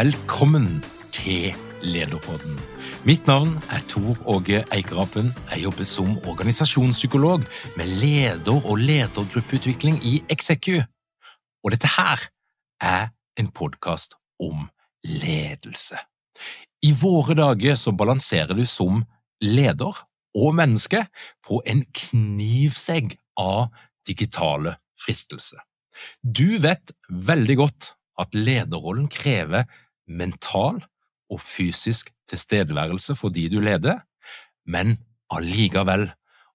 Velkommen til Lederpodden. Mitt navn er Tor Åge Eikerapen. Jeg jobber som organisasjonspsykolog med leder- og ledergruppeutvikling i Execu. Og dette her er en podkast om ledelse. I våre dager så balanserer du som leder og menneske på en knivsegg av digitale fristelser. Du vet veldig godt at lederrollen krever mental og fysisk tilstedeværelse for de du leder, men allikevel,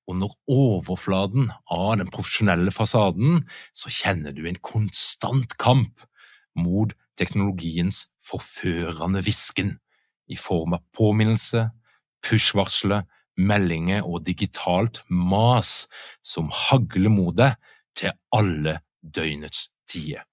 under overflaten av den profesjonelle fasaden, så kjenner du en konstant kamp mot teknologiens forførende hvisken i form av påminnelse, push-varsler, meldinger og digitalt mas som hagler mot deg til alle døgnets tider.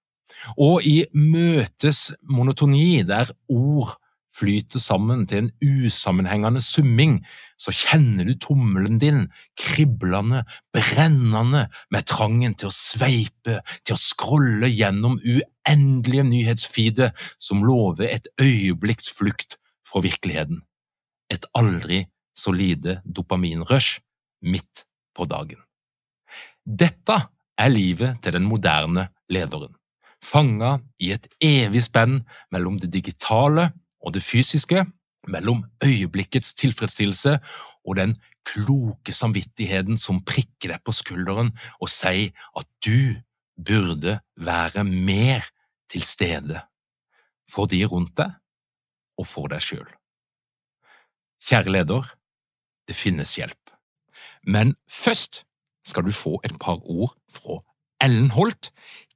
Og i møtes monotoni, der ord flyter sammen til en usammenhengende summing, så kjenner du tommelen din kriblende, brennende, med trangen til å sveipe, til å scrolle gjennom uendelige nyhetsfeeder som lover et øyeblikks flukt fra virkeligheten. Et aldri så lite dopaminrush midt på dagen. Dette er livet til den moderne lederen fanga i et evig spenn mellom det digitale og det fysiske, mellom øyeblikkets tilfredsstillelse og den kloke samvittigheten som prikker deg på skulderen og sier at du burde være mer til stede for de rundt deg og for deg sjøl. Kjære leder, det finnes hjelp. Men først skal du få et par ord fra Ellen Holt,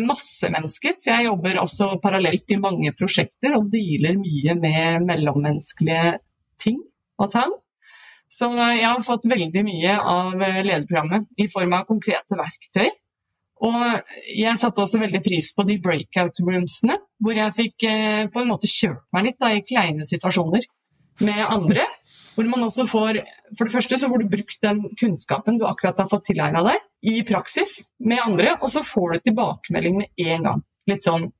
masse mennesker. For jeg jobber også parallelt i mange prosjekter og dealer mye med mellommenneskelige ting og tang. Så jeg har fått veldig mye av lederprogrammet i form av konkrete verktøy. Og jeg satte også veldig pris på de breakout roomsene, hvor jeg fikk eh, på en måte kjørt meg litt da, i kleine situasjoner med andre. Hvor man også får For det første så får du brukt den kunnskapen du akkurat har fått tilegna deg, i praksis med andre, og så får du tilbakemelding med en gang. Litt sånn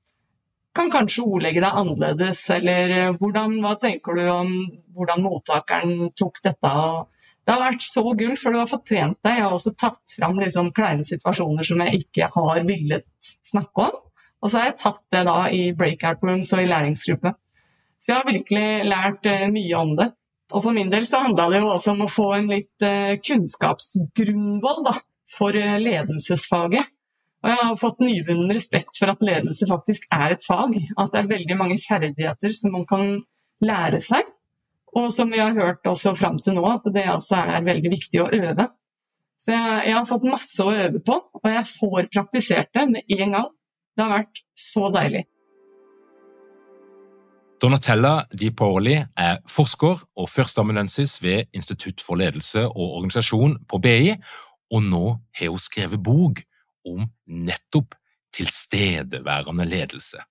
Kan kanskje ordlegge deg annerledes, eller eh, hvordan, hva tenker du om hvordan mottakeren tok dette? det har vært så gull, for du har fått trent deg. Jeg har også tatt fram liksom kleine situasjoner som jeg ikke har villet snakke om. Og så har jeg tatt det da i breakout rooms og i læringsgruppe. Så jeg har virkelig lært eh, mye om det. Og for min del så handla det jo også om å få en litt uh, kunnskapsgrunnvoll for uh, ledelsesfaget. Og jeg har fått nyvunnen respekt for at ledelse faktisk er et fag. At det er veldig mange ferdigheter som man kan lære seg. Og som vi har hørt også fram til nå, at det altså er veldig viktig å øve. Så jeg, jeg, har fått masse å øve på, og jeg får praktisert det med en gang. Det har vært så deilig. Donatella Di Paoli er forsker og førsteamanuensis ved Institutt for ledelse og organisasjon på BI, og nå har hun skrevet bok om nettopp tilstedeværende ledelse.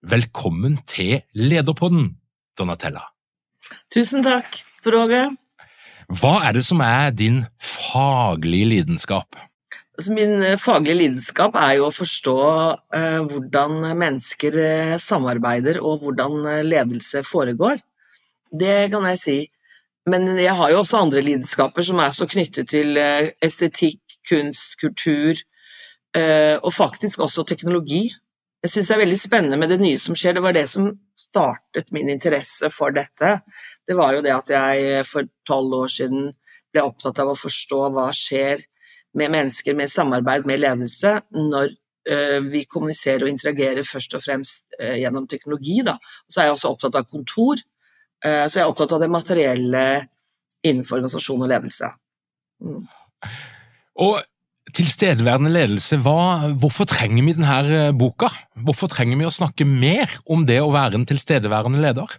Velkommen til Lederpodden, Donatella. Tusen takk, Roger. Hva er det som er din faglige lidenskap? Altså, min eh, faglige lidenskap er jo å forstå eh, hvordan mennesker eh, samarbeider og hvordan eh, ledelse foregår. Det kan jeg si. Men jeg har jo også andre lidenskaper som er så knyttet til eh, estetikk, kunst, kultur, eh, og faktisk også teknologi. Jeg syns det er veldig spennende med det nye som skjer. Det var det som startet min interesse for dette, det var jo det at jeg for tolv år siden ble opptatt av å forstå hva skjer med mennesker med samarbeid med ledelse når uh, vi kommuniserer og interagerer først og fremst uh, gjennom teknologi. Da. Så er jeg også opptatt av kontor, uh, så jeg er opptatt av det materielle innenfor organisasjon og ledelse. Mm. Og tilstedeværende ledelse, hva, hvorfor trenger vi denne eh, boka? Hvorfor trenger vi å snakke mer om det å være en tilstedeværende leder?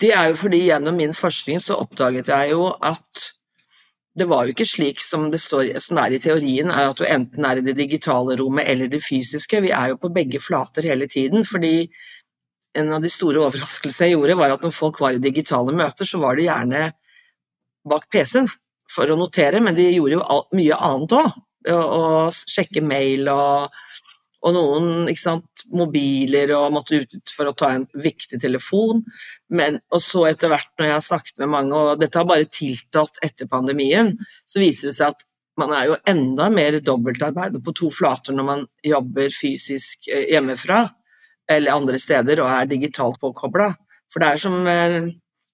Det er jo fordi gjennom min forskning så oppdaget jeg jo at det var jo ikke slik som det, står, som er i teorien, er at du enten er i det digitale rommet eller det fysiske. Vi er jo på begge flater hele tiden. fordi en av de store overraskelsene jeg gjorde, var at når folk var i digitale møter, så var det gjerne bak PC-en for å notere, men de gjorde jo mye annet òg. Å sjekke mail og, og noen sant, mobiler og måtte ut for å ta en viktig telefon. Men, og så etter hvert, når jeg har snakket med mange, og dette har bare tiltatt etter pandemien, så viser det seg at man er jo enda mer dobbeltarbeid på to flater når man jobber fysisk eh, hjemmefra eller andre steder og er digitalt påkobla. For det er som eh,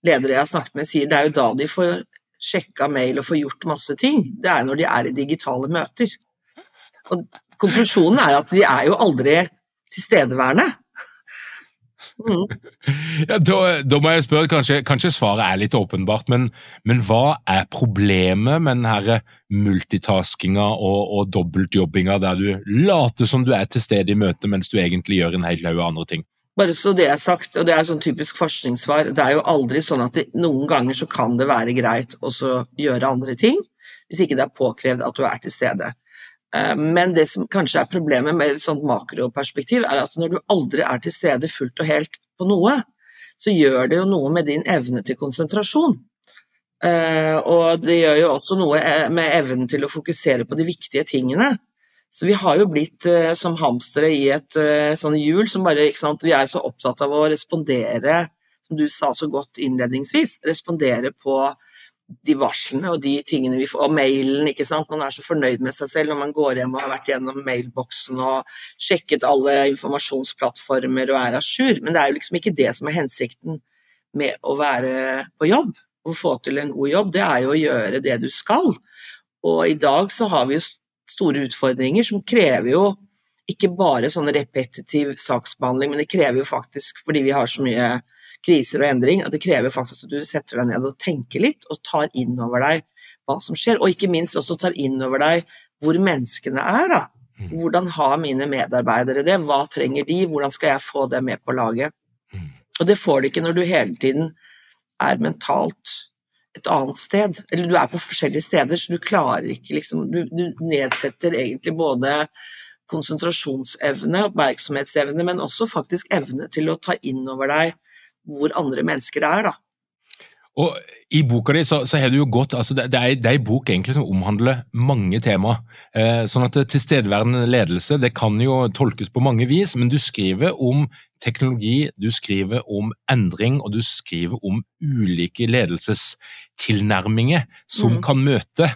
ledere jeg har snakket med sier, det er jo da de får sjekka mail og får gjort masse ting, det er når de er i digitale møter. Og konklusjonen er at de er jo aldri tilstedeværende. Mm. Ja, da, da, må jeg spørre, kanskje, kanskje svaret er litt åpenbart, men, men, hva er problemet med denne multitaskinga og, og dobbeltjobbinga der du later som du er til stede i møtet mens du egentlig gjør en hel haug andre ting? Bare så det er sagt, og det er sånn typisk forskningssvar, det er jo aldri sånn at det, noen ganger så kan det være greit å gjøre andre ting, hvis ikke det er påkrevd at du er til stede. Eh, men det som kanskje er problemet med et sånt makroperspektiv, er at når du aldri er til stede fullt og helt på noe, så gjør det jo noe med din evne til konsentrasjon. Eh, og det gjør jo også noe eh, med evnen til å fokusere på de viktige tingene. Så vi har jo blitt som hamstere i et sånt hjul som bare ikke sant, Vi er så opptatt av å respondere, som du sa så godt innledningsvis, respondere på de varslene og de tingene vi får, og mailen, ikke sant. Man er så fornøyd med seg selv når man går hjem og har vært gjennom mailboksen og sjekket alle informasjonsplattformer og er à jour, men det er jo liksom ikke det som er hensikten med å være på jobb. Å få til en god jobb, det er jo å gjøre det du skal. Og i dag så har vi jo store utfordringer som krever jo ikke bare sånn repetitiv saksbehandling, men det krever jo faktisk, fordi vi har så mye kriser og endring, at det krever faktisk at du setter deg ned og tenker litt og tar inn over deg hva som skjer, og ikke minst også tar inn over deg hvor menneskene er, da. Mm. Hvordan har mine medarbeidere det, hva trenger de, hvordan skal jeg få det med på laget? Mm. Og det får de ikke når du hele tiden er mentalt et annet sted. Eller du er på forskjellige steder, så du klarer ikke liksom Du, du nedsetter egentlig både konsentrasjonsevne, oppmerksomhetsevne, men også faktisk evne til å ta inn over deg hvor andre mennesker er, da. Og I boka di så, så har du jo gått, altså det, det, er, det en bok egentlig som omhandler mange temaer. Eh, sånn at Tilstedeværende ledelse det kan jo tolkes på mange vis, men du skriver om teknologi, du skriver om endring og du skriver om ulike ledelsestilnærminger som mm. kan møte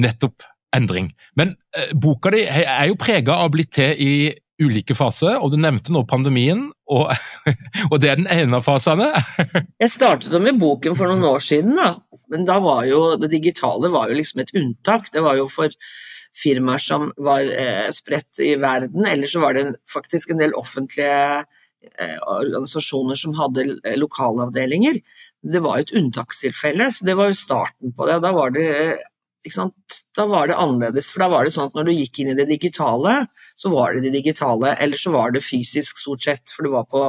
nettopp endring. Men eh, boka di er jo prega av blitt til i ulike faser, og du nevnte nå pandemien, og, og det er den ene av fasene. jeg startet med boken for noen år siden, da. men da var jo det digitale var jo liksom et unntak. Det var jo for firmaer som var eh, spredt i verden, eller så var det faktisk en del offentlige eh, organisasjoner som hadde eh, lokalavdelinger. Det var jo et unntakstilfelle, så det var jo starten på det. Da var det, da var det annerledes. For da var det sånn at når du gikk inn i det digitale, så var det det digitale. Eller så var det fysisk, stort sett, for du var på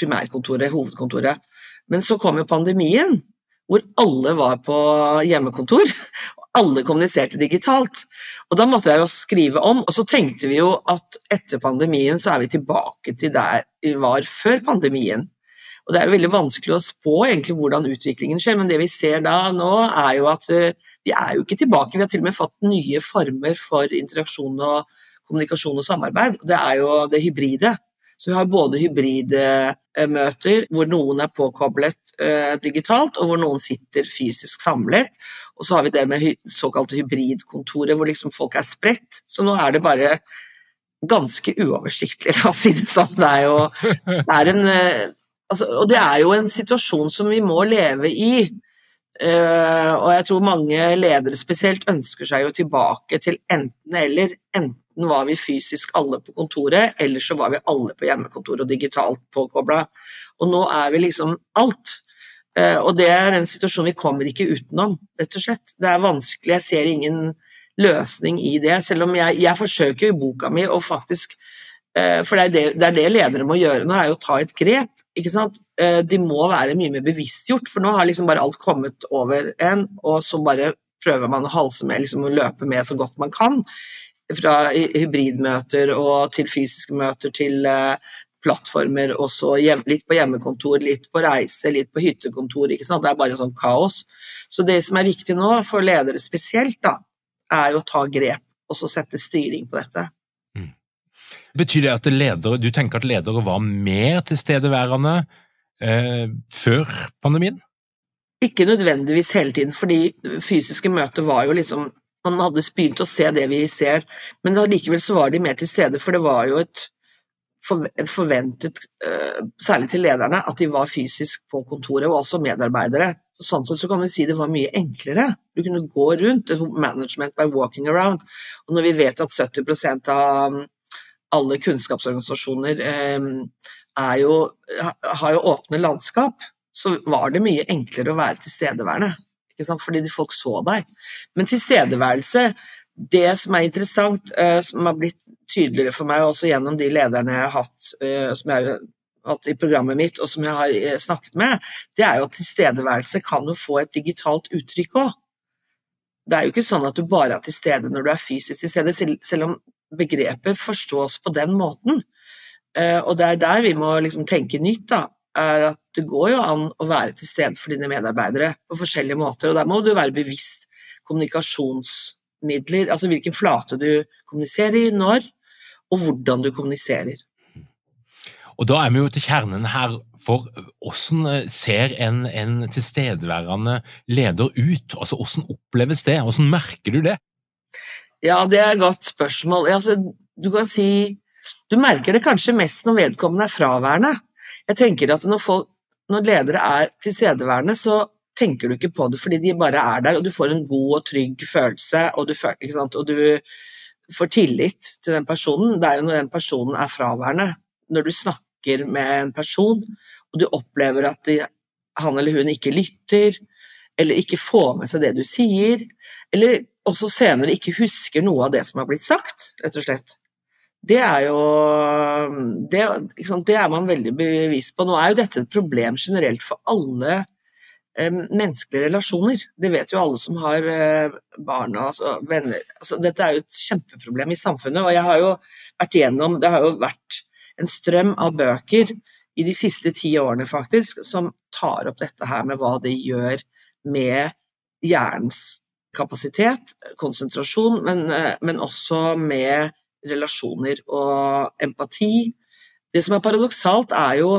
primærkontoret, hovedkontoret. Men så kom jo pandemien, hvor alle var på hjemmekontor. Alle kommuniserte digitalt. Og da måtte jeg jo skrive om, og så tenkte vi jo at etter pandemien så er vi tilbake til der vi var før pandemien. Og det er jo veldig vanskelig å spå egentlig hvordan utviklingen skjer, men det vi ser da nå er jo at eh, vi er jo ikke tilbake. Vi har til og med fått nye former for interaksjon og kommunikasjon og samarbeid. Det er jo det hybride. Så vi har både hybridmøter hvor noen er påkoblet eh, digitalt, og hvor noen sitter fysisk samlet. Og så har vi det med hy såkalte hybridkontoret, hvor liksom folk er spredt. Så nå er det bare ganske uoversiktlig, la oss si det sånn. Det er jo det er en, uh, altså, Og det er jo en situasjon som vi må leve i. Uh, og jeg tror mange ledere spesielt ønsker seg jo tilbake til. Enten Enten var vi fysisk alle på kontoret, eller så var vi alle på hjemmekontoret og digitalt påkobla. Og nå er vi liksom alt. Uh, og det er en situasjon vi kommer ikke utenom, rett og slett. Det er vanskelig, jeg ser ingen løsning i det. Selv om jeg, jeg forsøker i boka mi å faktisk uh, For det er det, det er det, ledere må gjøre nå, er jo å ta et grep. Eh, de må være mye mer bevisstgjort, for nå har liksom bare alt kommet over en, og så bare prøver man å halse med, liksom å løpe med så godt man kan fra hybridmøter og til fysiske møter til uh, plattformer, og så litt på hjemmekontor, litt på reise, litt på hyttekontor. ikke sant? Det er bare sånn kaos. Så det som er viktig nå, for ledere spesielt, da, er jo å ta grep og så sette styring på dette. Betyr det at ledere, du tenker at ledere var mer tilstedeværende eh, før pandemien? Ikke nødvendigvis hele tiden, fordi fysiske møter var jo liksom man hadde begynt å se det vi ser, men allikevel så var de mer til stede, for det var jo et forventet, eh, særlig til lederne, at de var fysisk på kontoret, og også medarbeidere. Sånn sett så kan vi si det var mye enklere. Du kunne gå rundt, management by walking around. Og når vi vet at 70% av alle kunnskapsorganisasjoner eh, jo, har jo åpne landskap, så var det mye enklere å være tilstedeværende fordi folk så deg. Men tilstedeværelse, det som er interessant, uh, som har blitt tydeligere for meg også gjennom de lederne jeg har hatt, uh, som jeg har hatt i programmet mitt, og som jeg har uh, snakket med, det er jo at tilstedeværelse kan jo få et digitalt uttrykk òg. Det er jo ikke sånn at du bare er til stede når du er fysisk til stede, selv om begrepet forstås på den måten. Og det er der vi må liksom tenke nytt, da er at det går jo an å være til stede for dine medarbeidere på forskjellige måter, og der må du være bevisst kommunikasjonsmidler, altså hvilken flate du kommuniserer i, når, og hvordan du kommuniserer. Og da er vi jo til kjernen her, for hvordan eh, ser en, en tilstedeværende leder ut? Altså hvordan oppleves det, hvordan merker du det? Ja, det er et godt spørsmål. Altså, du kan si Du merker det kanskje mest når vedkommende er fraværende. Jeg tenker at når, folk, når ledere er tilstedeværende, så tenker du ikke på det fordi de bare er der, og du får en god og trygg følelse, og du, og du får tillit til den personen. Det er jo når den personen er fraværende. Når du snakker med en person, og du opplever at de, han eller hun ikke lytter, eller ikke får med seg det du sier, eller også senere ikke husker noe av det som har blitt sagt, rett og slett det er jo det, det, er man veldig bevisst på. Nå er jo dette et problem generelt for alle eh, menneskelige relasjoner. Det vet jo alle som har eh, barna og altså, venner. Altså, dette er jo et kjempeproblem i samfunnet. Og jeg har jo vært igjennom Det har jo vært en strøm av bøker i de siste ti årene, faktisk, som tar opp dette her med hva det gjør med hjernens kapasitet, konsentrasjon, men, eh, men også med relasjoner og empati. Det som er paradoksalt, er jo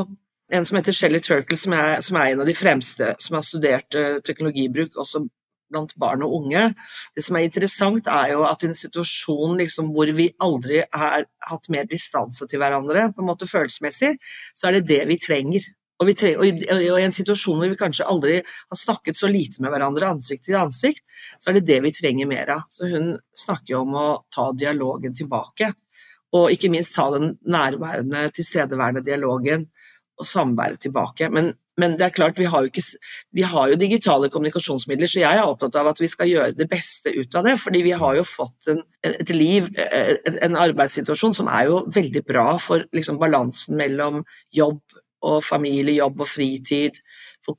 en som heter Shelly Turkle, som er, som er, en av de fremste som har studert uh, teknologibruk også blant barn og unge. Det som er interessant, er jo at i en situasjon liksom, hvor vi aldri har hatt mer distanse til hverandre, på en måte følelsesmessig, så er det det vi trenger. Og, trenger, og, i, en situasjon hvor vi kanskje aldri har snakket så lite med hverandre ansikt til ansikt, så er det det vi trenger mer av. Så hun snakker jo om å ta dialogen tilbake. Og ikke minst ta den nærværende, tilstedeværende dialogen og samværet tilbake. Men, men, det er klart, vi har, ikke, vi har jo digitale kommunikasjonsmidler, så jeg er opptatt av at vi skal gjøre det beste ut av det. Fordi vi har jo fått en, et liv, en arbeidssituasjon som er jo veldig bra for liksom, balansen mellom jobb og familie, jobb og fritid. For,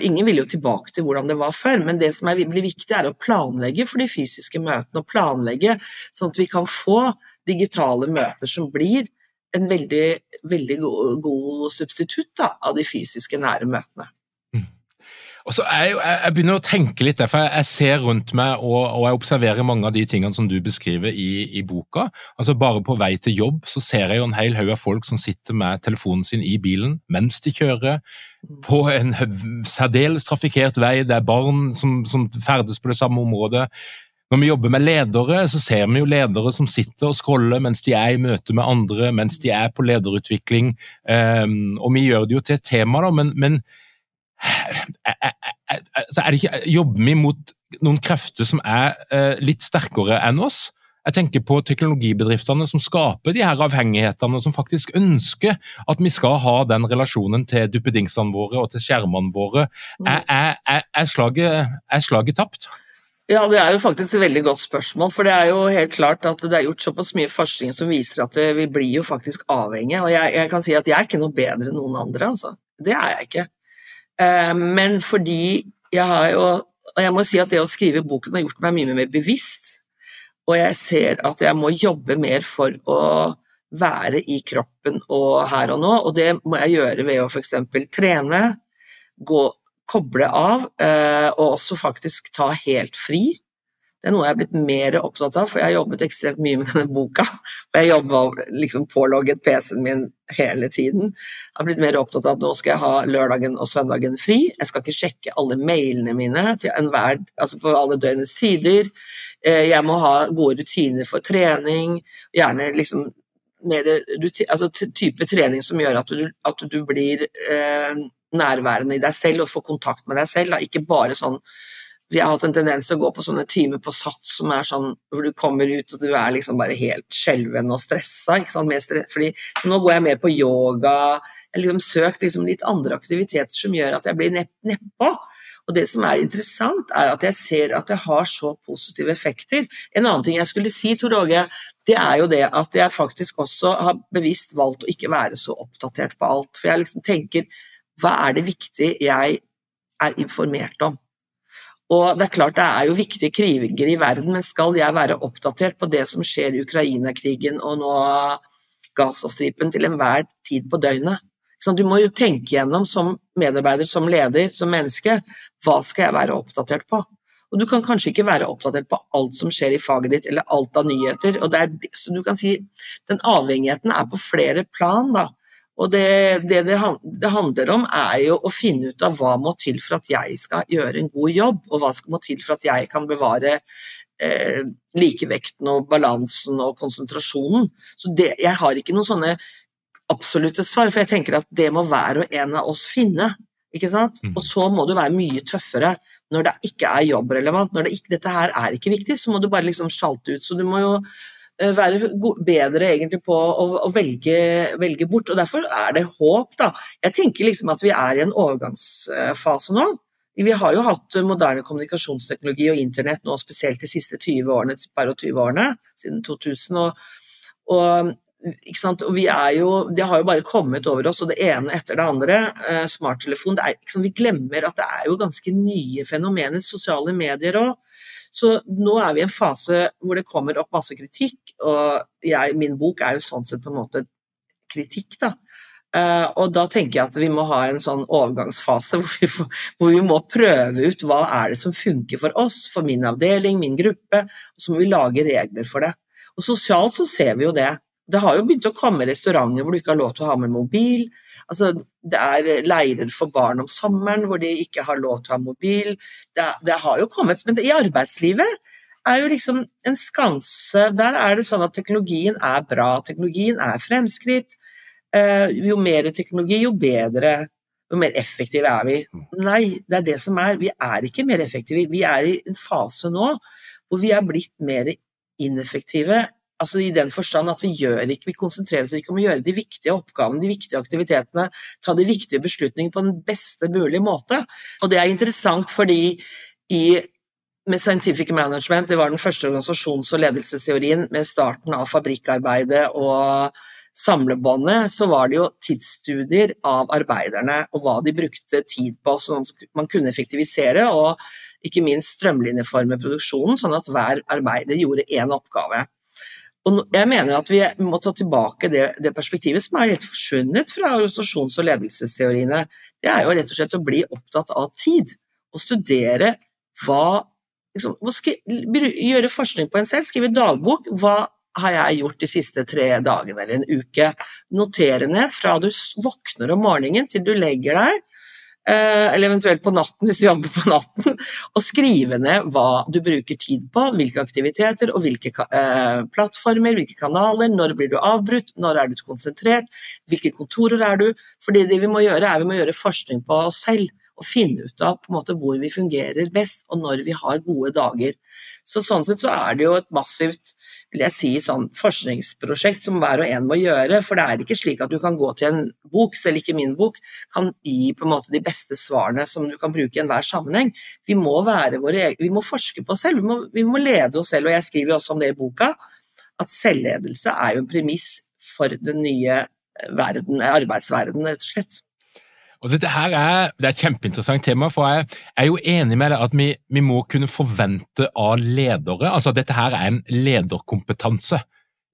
Ingen vil jo tilbake til hvordan det var før, men det som er, blir viktig, er å planlegge for de fysiske møtene. Og planlegge sånn at vi kan få digitale møter som blir en veldig, veldig god, god substitutt da, av de fysiske nære møtene. Og så jeg, jeg, begynner å tenke litt, derfor jeg ser rundt meg og, og, jeg observerer mange av de tingene som du beskriver i, i, boka. Altså Bare på vei til jobb så ser jeg jo en hel haug av folk som sitter med telefonen sin i bilen mens de kjører, på en særdeles trafikkert vei, det er barn som, som ferdes på det samme området. Når vi jobber med ledere, så ser vi jo ledere som sitter og scroller mens de er i møte med andre, mens de er på lederutvikling. Um, og vi gjør det jo til et tema, da, men, men så er det ikke, jobber vi mot noen krefter som er uh, litt sterkere enn oss? Jeg tenker på teknologibedriftene som skaper de her avhengighetene, som faktisk ønsker at vi skal ha den relasjonen til duppedingsene våre og til skjermene våre. Er, er, er, er slaget, slaget tapt? Ja, det er jo faktisk et veldig godt spørsmål. For det er jo helt klart at det er gjort såpass mye forskning som viser at vi blir jo faktisk avhengige. Og jeg, jeg, kan si at jeg er ikke noe bedre enn noen andre, altså. Det er jeg ikke. Eh, men fordi jeg har jo Og jeg må si at det å skrive boken har gjort meg mye mer bevisst. Og jeg ser at jeg må jobbe mer for å være i kroppen og her og nå, og det må jeg gjøre ved å f.eks. trene, gå koble av, eh, og også faktisk ta helt fri. Det er noe jeg er blitt mer opptatt av, for jeg har jobbet ekstremt mye med denne boka. Og jeg jobba liksom pålogget PC-en min hele tiden. Jeg har blitt mer opptatt av at nå skal jeg ha lørdagen og søndagen fri. Jeg skal ikke sjekke alle mailene mine enhver, altså på alle døgnets tider. Eh, jeg må ha gode rutiner for trening, gjerne liksom mer altså type trening som gjør at du, at du blir eh, nærværende i deg selv og får kontakt med deg selv. Da. Ikke bare sånn Vi har hatt en tendens til å gå på sånne timer på sats som er sånn hvor du kommer ut og du er liksom bare helt skjelven og stressa. ikke Stre fordi nå går jeg mer på yoga. Jeg liksom søkt liksom litt andre aktiviteter som gjør at jeg blir nedpå. Og det som er interessant, er at jeg ser at det har så positive effekter. En annen ting jeg skulle si, Tor Åge, det er jo det at jeg faktisk også har bevisst valgt å ikke være så oppdatert på alt. For jeg liksom tenker hva er det viktig jeg er informert om? Og det er klart det er jo viktige kriger i verden, men skal jeg være oppdatert på det som skjer i Ukraina-krigen og nå Gazastripen til enhver tid på døgnet? Så Du må jo tenke gjennom som medarbeider, som leder, som menneske, hva skal jeg være oppdatert på? Og du kan kanskje ikke være oppdatert på alt som skjer i faget ditt, eller alt av nyheter. Og er, så du kan si den avhengigheten er på flere plan, da. Og det det, det det, handler om, er jo å finne ut av hva må til for at jeg skal gjøre en god jobb, og hva skal må til for at jeg kan bevare eh, likevekten og balansen og konsentrasjonen. Så det, jeg har ikke noen sånne absolutte svar, for jeg tenker at det må hver og en av oss finne. Ikke sant? Mm. Og så må du være mye tøffere når det ikke er jobbrelevant. Når det ikke, dette her er ikke viktig, så må du bare liksom sjalte ut. Så du må jo være bedre egentlig på å, å velge, velge, bort. og Derfor er det håp. da. Jeg tenker liksom at vi er i en overgangsfase nå. Vi har jo hatt moderne kommunikasjonsteknologi og internett nå spesielt de siste 20 årene, bare 20 årene, siden 2000. og, og og vi er jo, Det har jo bare kommet over oss, og det ene etter det andre. Eh, smarttelefon. Det er, Vi glemmer at det er jo ganske nye fenomener, sosiale medier òg. Så nå er vi i en fase hvor det kommer opp masse kritikk, og jeg, min bok er jo sånn sett på en måte kritikk, da. Uh, og da tenker jeg at vi må ha en sånn overgangsfase hvor vi, får, hvor vi, må prøve ut hva er det som funker for oss, for min avdeling, min gruppe, og så må vi lage regler for det. Og sosialt så ser vi jo det. Det har jo begynt å komme restauranter hvor du ikke har lov til å ha med mobil. Altså, det er leirer for barn om sommeren hvor de ikke har lov til å ha mobil. Det, det har jo kommet, men det, i arbeidslivet er jo liksom en skanse Der er det sånn at teknologien er bra, teknologien er fremskritt. Eh, jo mer teknologi, jo bedre. Jo mer effektive er vi. Nei, det er det som er. Vi er ikke mer effektive. Vi er i en fase nå hvor vi er blitt mer ineffektive Altså I den forstand at vi gjør ikke, vi konsentrerer oss ikke om å gjøre de viktige oppgavene, de viktige aktivitetene, ta de viktige beslutningene på den beste mulige måte. Og det er interessant fordi i med Scientific Management, det var den første organisasjons- og ledelsesteorien med starten av fabrikkarbeidet og samlebåndet, så var det jo tidsstudier av arbeiderne og hva de brukte tid på, at man kunne effektivisere og ikke minst strømlinjeforme produksjonen, sånn at hver arbeider gjorde én oppgave. Og jeg mener at vi må ta tilbake det, det perspektivet som er helt forsvunnet fra organisasjons- og ledelsesteoriene. Det er jo rett og slett å bli opptatt av tid, og studere hva liksom, Gjøre forskning på en selv, skrive dagbok. Hva har jeg gjort de siste tre dagene eller en uke? Notere ned fra du våkner om morgenen til du legger deg eller eventuelt på natten hvis du jobber på natten, og skrive ned hva du bruker tid på, hvilke aktiviteter og hvilke eh, plattformer, hvilke kanaler, når blir du avbrutt, når er du konsentrert, hvilke kontorer er du? Fordi det vi må gjøre, er vi må gjøre forskning på oss selv og finne ut av måte hvor vi fungerer best, og når vi har gode dager. Så Sånn sett så er det jo et massivt vil jeg si, sånn forskningsprosjekt som hver og en må gjøre. For det er ikke slik at du kan gå til en bok, selv ikke min bok, kan gi på en måte de beste svarene som du kan bruke i enhver sammenheng. Vi må, våre, vi må forske på oss selv, vi må, vi må lede oss selv. Og jeg skriver også om det i boka, at selvledelse er jo en premiss for den nye verden, arbeidsverdenen, rett og slett. Og dette her er, det er et kjempeinteressant tema, for jeg er jo enig med deg at vi, vi, må kunne forvente av ledere altså at dette her er en lederkompetanse.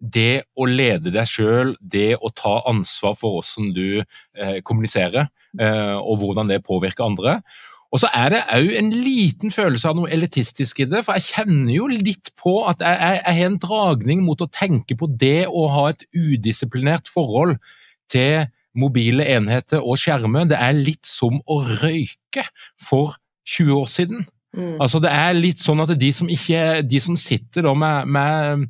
Det å lede deg sjøl, det å ta ansvar for hvordan du eh, kommuniserer, eh, og hvordan det påvirker andre. Og så er det òg en liten følelse av noe elitistisk i det, for jeg kjenner jo litt på at jeg, jeg, jeg har en dragning mot å tenke på det å ha et udisiplinert forhold til mobile enheter og skjermer. Det er litt som å røyke for 20 år siden. Mm. Altså Det er litt sånn at de som, ikke, de som sitter med, med,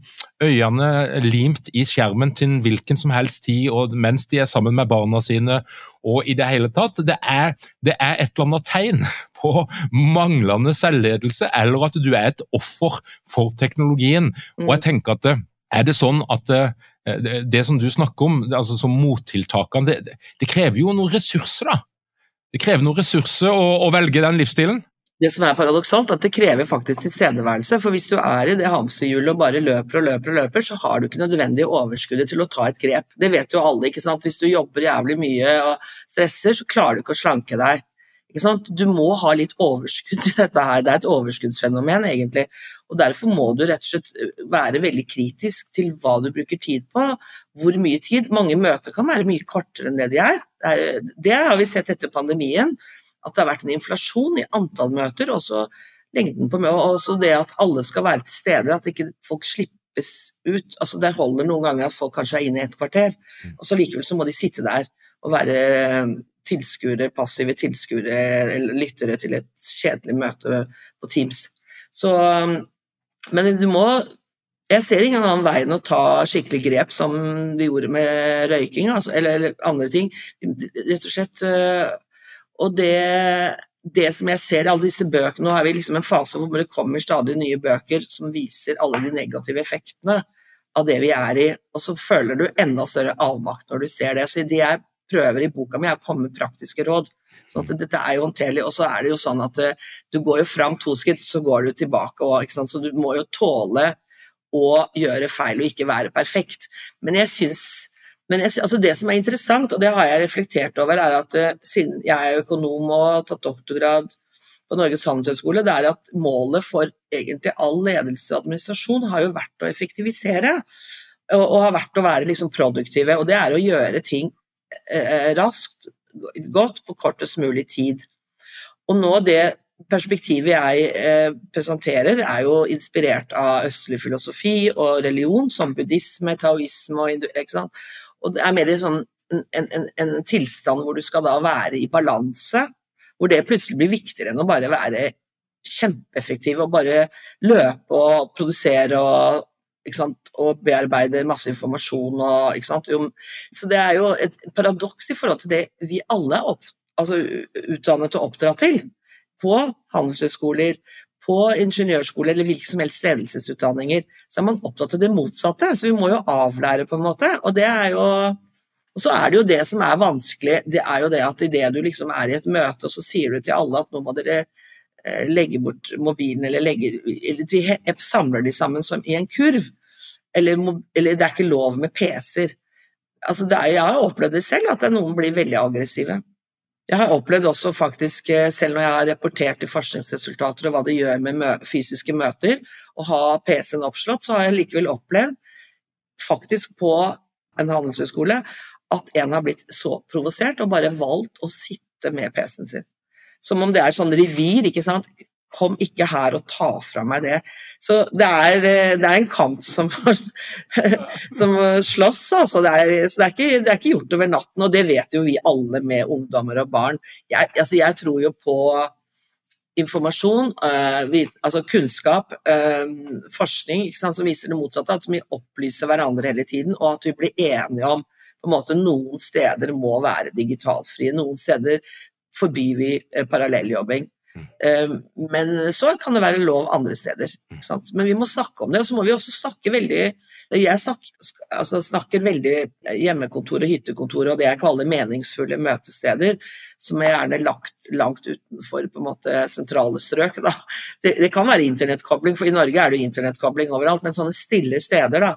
øynene limt i skjermen til hvilken som helst tid, og mens de er sammen med barna sine, og i det hele tatt Det er, det er et eller annet tegn på manglende selvledelse, eller at du er et offer for teknologien. Mm. Og jeg tenker at er det sånn at eh, det, det som du snakker om, altså som mottiltakene, det, det, krever jo noen ressurser, da? Det krever noen ressurser å, å velge den livsstilen? Det som er paradoksalt, at det krever faktisk tilstedeværelse. For hvis du er i det hamsterhjulet og bare løper og løper og løper, så har du ikke nødvendig overskuddet til å ta et grep. Det vet jo alle, ikke sant. Hvis du jobber jævlig mye og stresser, så klarer du ikke å slanke deg. Du må ha litt overskudd i dette her. Det er et overskuddsfenomen, egentlig. Og Derfor må du rett og slett eh, være veldig kritisk til hva du bruker tid på. Hvor mye tid. Mange møter kan være mye kortere enn det de er. Det, er, det har vi sett etter pandemien. At det har vært en inflasjon i antall møter. Også lengden på møter. Også det at alle skal være til stede. At ikke folk slippes ut. Altså Det holder noen ganger at folk kanskje er inne i et kvarter, mm. og så likevel så må de sitte der og være tilskuere, passive tilskuere eller lyttere til et kjedelig møte på Teams. Så, men du må Jeg ser ingen annen vei enn å ta skikkelig grep, som vi gjorde med røyking, altså, eller, eller, andre ting. Rett og slett. Øh, og det, det som jeg ser i alle disse bøkene Nå er vi liksom en fase hvor det kommer stadig nye bøker som viser alle de negative effektene av det vi er i, og så føler du enda større avmakt når du ser det. Så det jeg prøver i boka mi, er å komme med praktiske råd. Sånn at dette er jo håndterlig. Og så er det jo sånn at uh, du går jo fram to skritt, så går du tilbake. Og, så du må jo tåle å gjøre feil og ikke være perfekt. Men jeg syns men jeg, altså det som er interessant, og det har jeg reflektert over, er at uh, siden jeg er økonom og har tatt doktorgrad på Norges handelshøyskole, det er at målet for egentlig all ledelse og administrasjon har jo vært å effektivisere. Og, og har vært å være liksom produktive. Og det er å gjøre ting Eh, raskt, godt, på kortest mulig tid. Og nå det perspektivet jeg eh, presenterer, er jo inspirert av østlig filosofi og religion, som buddhisme, taoisme og ikke sant? Og det er mer sånn en, en, en, tilstand hvor du skal da være i balanse, hvor det plutselig blir viktigere enn å bare være kjempeeffektiv og bare løpe og produsere og og bearbeider masse informasjon. Og, så det er jo et paradoks i forhold til det vi alle er opp, altså, utdannet og oppdratt til. På handelshøyskoler, på ingeniørskole eller hvilke som helst ledelsesutdanninger, så er man opptatt av det motsatte. Så vi må jo avlære, på en måte. Og det er jo og så er det jo det som er vanskelig, det er jo det at idet du liksom er i et møte, og så sier du til alle at nå må dere legge bort mobilen, eller legge Eller vi samler de sammen som i en kurv. Eller, eller det er ikke lov med PC-er. Altså jeg har opplevd det selv, at noen blir veldig aggressive. Jeg har opplevd også faktisk, eh, selv når jeg har rapportert i forskningsresultater og hva det gjør med mø fysiske møter, å ha PC-en oppslått, så har jeg likevel opplevd, faktisk på en handelshøyskole, at en har blitt så provosert og bare valgt å sitte med PC-en sin. Som om det er sånn revir, ikke sant. Kom ikke her og ta fra meg det. Så det er, eh, det er en kamp som, som slåss, altså. Det er, så det er, ikke, det er, ikke, gjort over natten, og det vet jo vi alle med ungdommer og barn. Jeg, altså jeg tror jo på informasjon, uh, vi, altså kunnskap, uh, forskning sant, som viser det motsatte. At vi opplyser hverandre hele tiden, og at vi blir enige om på en måte Noen steder må være digitalfrie, noen steder forbyr vi parallelljobbing. Mm. Ehm, men så kan det være lov andre steder. Mm. Men vi må snakke om det. Og så må vi også snakke veldig Jeg snakker, altså snakker veldig hjemmekontor og hyttekontor og det jeg kaller meningsfulle møtesteder, som er gjerne lagt langt utenfor på en måte sentrale strøk. Da. Det, det kan være internettkobling, for i Norge er det jo internettkobling overalt, men sånne stille steder. da.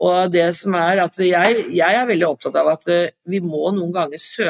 Og det som er at jeg, jeg er veldig opptatt av at eh, vi må noen ganger søke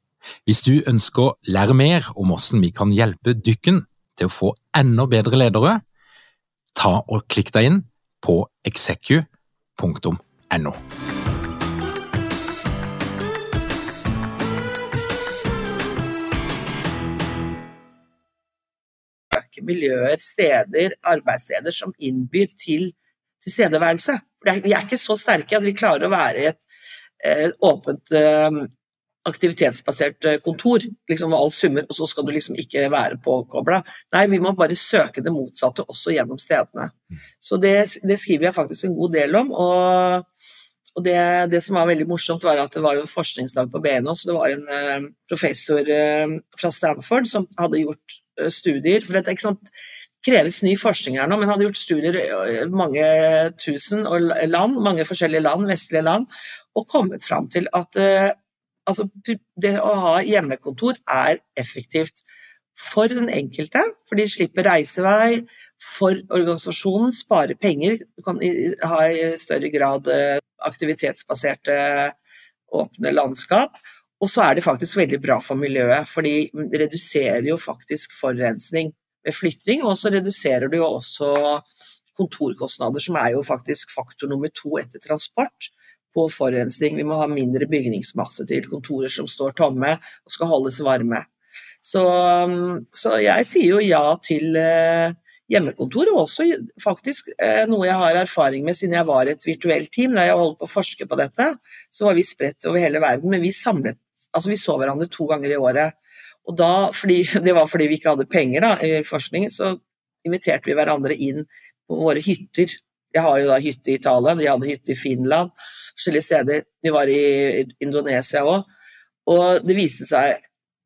Hvis du ønsker å lære mer om hvordan vi kan hjelpe dykken til å få enda bedre ledere, ta og klikk deg inn på execu.no. miljøer, steder, arbeidssteder som innbyr til tilstedeværelse. Vi er ikke så sterke at vi klarer å være et, et åpent aktivitetsbasert eh, kontor, liksom all summer, og så skal du liksom ikke være påkobla. Nei, vi må bare søke det motsatte også gjennom stedene. Mm. Så det, det skriver jeg faktisk en god del om. og og det, det, som var veldig morsomt, var at det var jo forskningsdag på BNO, så det var en uh, professor uh, fra Stanford som hadde gjort studier For det ikke sant, kreves ny forskning her nå, men hadde gjort studier i mange tusen land, mange forskjellige land, vestlige land, og kommet fram til at Altså, det å ha hjemmekontor er effektivt for den enkelte, for de slipper reisevei. For organisasjonen sparer penger, du kan ha i større grad eh, aktivitetsbaserte åpne landskap. Og så er det faktisk veldig bra for miljøet, for de reduserer jo faktisk forurensning ved flytting. Og så reduserer du jo også kontorkostnader, som er jo faktisk faktor nummer to etter transport på forurensning. Vi må ha mindre bygningsmasse til kontorer som står tomme og skal holdes varme. Så, um, så jeg sier jo ja til uh, hjemmekontor, og også faktisk uh, noe jeg har erfaring med siden jeg var et virtuelt team. Da jeg holdt på å forske på dette, så var vi spredt over hele verden, men vi samlet Altså, vi så hverandre to ganger i året. Og da, fordi, det var fordi vi ikke hadde penger da, i forskningen, så inviterte vi hverandre inn på våre hytter jeg har jo da hytte i Italia, de hadde hytte i Finland, forskjellige steder. Vi var i Indonesia òg. Og det viste seg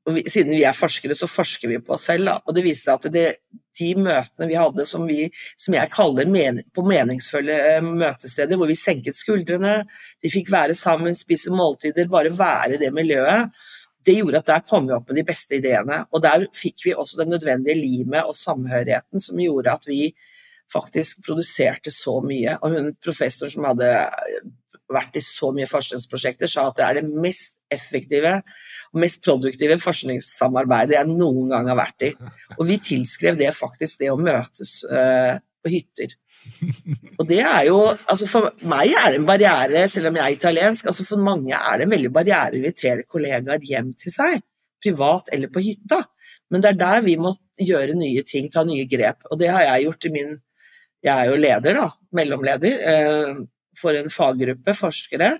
og vi, Siden vi er forskere, så forsker vi på oss selv. Da. Og det viste seg at det, de møtene vi hadde som, vi, som jeg kaller men, på meningsfulle eh, møtesteder, hvor vi senket skuldrene, de fikk være sammen, spise måltider, bare være i det miljøet, det gjorde at der kom vi opp med de beste ideene. Og der fikk vi også det nødvendige limet og samhørigheten som gjorde at vi faktisk produserte så mye. Og hun professor som hadde vært i så mye forskningsprosjekter, sa at det er det mest effektive og mest produktive forskningssamarbeidet jeg noen gang har vært i. Og vi tilskrev det faktisk det å møtes uh, på hytter. Og det er jo altså For meg er det en barriere, selv om jeg er italiensk. altså For mange er det en veldig barriere å invitere kollegaer hjem til seg. privat eller på hytta. Men det er der vi må gjøre nye ting, ta nye grep. Og det har jeg gjort i min Jeg er jo leder, da, mellomleder, eh, for en faggruppe forskere.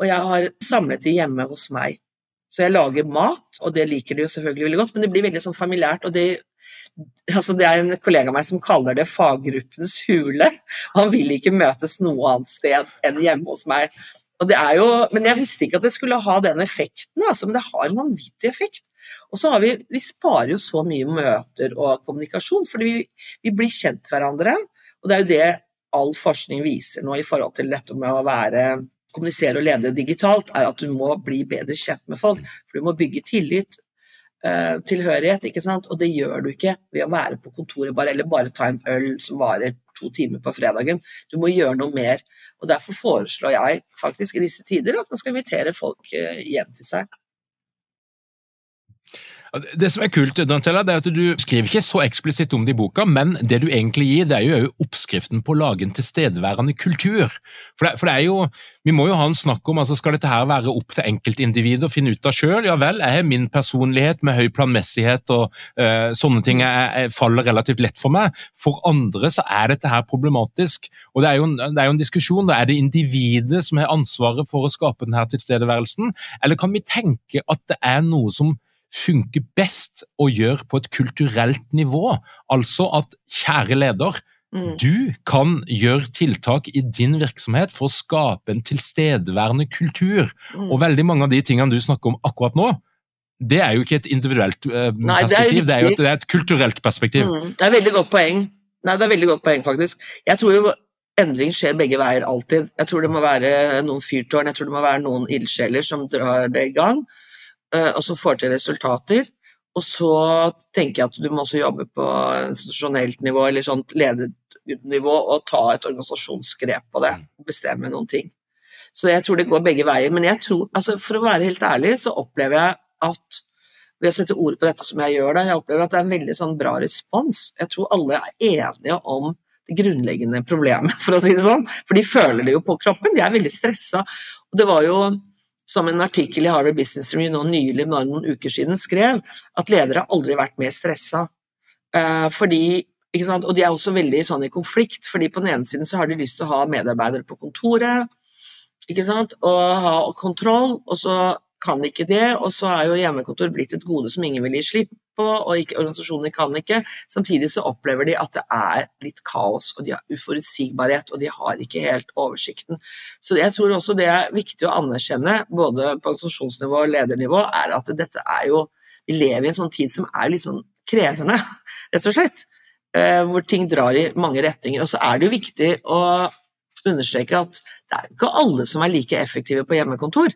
Og jeg har samlet de hjemme hos meg. Så jeg lager mat, og det liker de jo selvfølgelig veldig godt, men det blir veldig sånn familiært. og det altså Det er en kollega av meg som kaller det faggruppens hule. Han vil ikke møtes noe annet sted enn hjemme hos meg. Jo, men jeg visste ikke at det skulle ha den effekten, altså, men det har en vanvittig effekt. Og så har vi, vi sparer jo så mye møter og kommunikasjon, fordi vi, vi blir kjent hverandre. Og det er jo det all forskning viser nå i forhold til dette med å være kommunisere og lede digitalt, er at du må bli bedre kjent med folk. For du må bygge tillit, uh, tilhørighet, ikke sant. Og det gjør du ikke ved å være på kontoret bare, eller bare ta en øl som varer to timer på fredagen. Du må gjøre noe mer. Og Derfor foreslår jeg faktisk i disse tider at man skal invitere folk eh, hjem til seg. Det som er kult, Dantella, det er at du skriver ikke så eksplisitt om det i boka, men det du egentlig gir, det er jo oppskriften på å lage en tilstedeværende kultur. For det, for det, er jo, Vi må jo ha en snakk om altså skal dette her være opp til enkeltindividet å finne ut av sjøl. Ja vel, jeg har min personlighet med høy planmessighet og uh, sånne ting jeg, jeg faller relativt lett for meg. For andre så er dette her problematisk. Og det er jo, det er jo en diskusjon. Da er det individet som har ansvaret for å skape denne tilstedeværelsen, eller kan vi tenke at det er noe som funker best å gjøre på et kulturelt nivå. Altså at, kjære leder, mm. du kan gjøre tiltak i din virksomhet for å skape en tilstedeværende kultur. Mm. Og veldig mange av de tingene du snakker om akkurat nå, det er jo ikke et individuelt Nei, perspektiv, det er, det er, jo et, er et kulturelt perspektiv. Mm. Det er veldig godt poeng. Nei, det er veldig godt poeng, faktisk. Jeg tror jo endring skjer begge veier alltid. Jeg tror det må være noen fyrtårn, jeg tror det må være noen ildsjeler som drar det i gang. Eh, og som får til resultater. Og så tenker jeg at du må også jobbe på institusjonelt nivå eller sånt ledernivå og ta et organisasjonsgrep på det. Mm. Bestemme noen ting. Så jeg tror det går begge veier. Men jeg tror, altså for å være helt ærlig, så opplever jeg at ved å sette ord på dette som jeg gjør det, jeg opplever at det er en veldig sånn bra respons. Jeg tror alle er enige om det grunnleggende problemet, for å si det sånn. For de føler det jo på kroppen, de er veldig stressa. Og det var jo som en artikkel i Harvard Business Review nå nylig, bare noen uker siden, skrev, at ledere aldri har vært mer stressa. Uh, fordi og de er også veldig sånn i konflikt, fordi på den ene siden så har de lyst til å ha medarbeidere på kontoret ikke sant? og ha kontroll, og så kan ikke det, og så er jo hjemmekontor blitt et gode som ingen vil gi slipp på, og ikke, organisasjoner kan ikke. Samtidig så opplever de at det er litt kaos, og de har uforutsigbarhet, og de har ikke helt oversikten. Så jeg tror også det er viktig å anerkjenne, både på organisasjonsnivå og ledernivå, er at dette er jo Vi lever i en sånn tid som er litt sånn krevende, rett og slett. Eh, hvor ting drar i mange retninger. Og så er det jo viktig å understreke at det er ikke alle som er like effektive på hjemmekontor.